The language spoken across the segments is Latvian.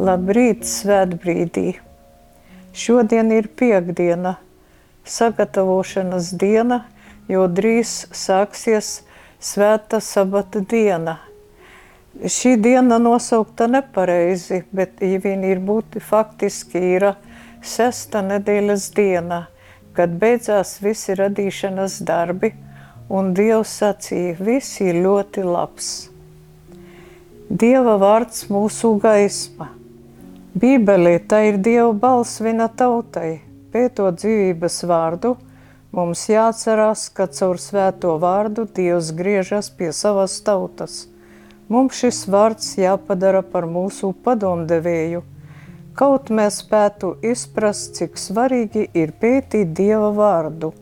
Labrīt, svētbrīdī! Šodien ir piekdiena, sagatavošanas diena, jo drīz sāksies svēta sabata diena. Šī diena nosaukta nepareizi, bet viņa ir būti faktiski ir sesta nedēļas diena, kad beidzās visi radīšanas darbi, un Dievs sacīja, viss ir ļoti labs. Dieva vārds mūsu gaisma. Bībelē tā ir Dieva balss vina tautai. Pētot dzīvības vārdu, mums jāatcerās, ka caur svēto vārdu Dievs griežas pie savas tautas. Mums šis vārds jāpadara par mūsu padomdevēju, kaut mēs spētu izprast, cik svarīgi ir pētīt Dieva vārdu.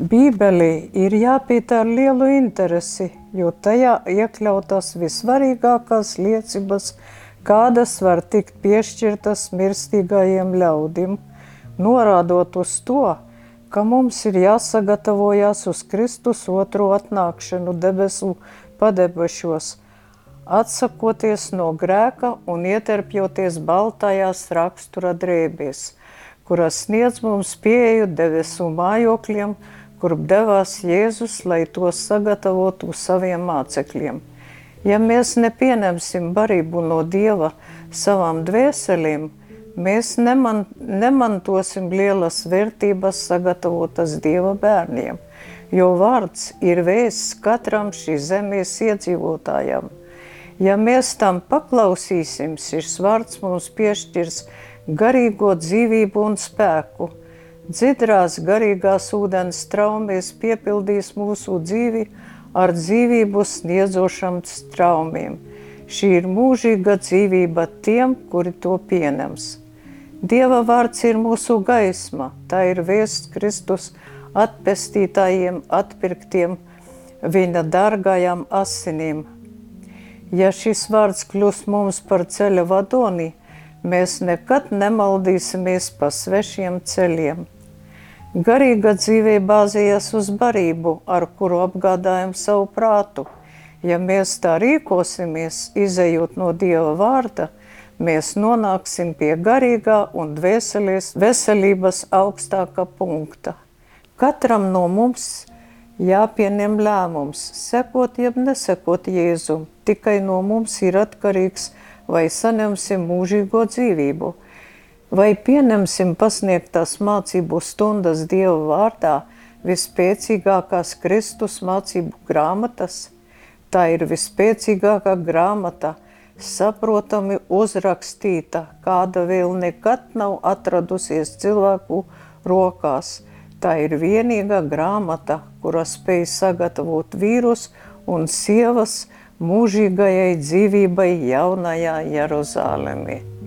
Bībelī ir jāpīta ar lielu interesi, jo tajā iekļautas visvarīgākās liecības, kādas var tikt piešķirtas mirstīgajiem ļaudim, norādot uz to, ka mums ir jāsagatavojas uz Kristus otro atnākšanu debesu padebešos, atsakoties no grēka un ieterpjoties baltajās rakstura drēbēs, kuras sniedz mums pieeju debesu mājokļiem, kurp devās Jēzus, lai tos sagatavotu saviem mācekļiem. Ja mēs nepieņemsim barību no Dieva savām dvēselīm, mēs neman, nemantosim lielas vērtības sagatavotas Dieva bērniem, jo vārds ir vēsts katram šīs zemes iedzīvotājam. Ja mēs tam paklausīsim, šis vārds mums piešķirs garīgo dzīvību un spēku – Dzidrās garīgās ūdens traumies piepildīs mūsu dzīvi ar dzīvību sniedzošam straumiem. Šī ir mūžīga dzīvība tiem, kuri to pieņems. Dieva vārds ir mūsu gaisma, tā ir vēsts Kristus atpestītājiem, atpirktiem viņa dargajām asinīm. Ja šis vārds kļūs mums par ceļa vadoni, mēs nekad nemaldīsimies pa svešiem ceļiem. Garīga dzīve bāzējas uz barību, ar kuru apgādājam savu prātu. Ja mēs tā rīkosimies, izējot no Dieva vārda, mēs nonāksim pie garīgā un veselības augstākā punkta. Katram no mums jāpieņem lēmums, sekot jeb nesekot Jēzum. Tikai no mums ir atkarīgs, vai saņemsim mūžīgo dzīvību – Vai pieņemsim pasniegtās mācību stundas Dieva vārdā vispēcīgākās Kristus mācību grāmatas? Tā ir vispēcīgākā grāmata, saprotami uzrakstīta, kāda vēl nekad nav atradusies cilvēku rokās. Tā ir vienīgā grāmata, kura spēj sagatavot vīrus un sievas mūžīgajai dzīvībai jaunajā Jeruzālēmē.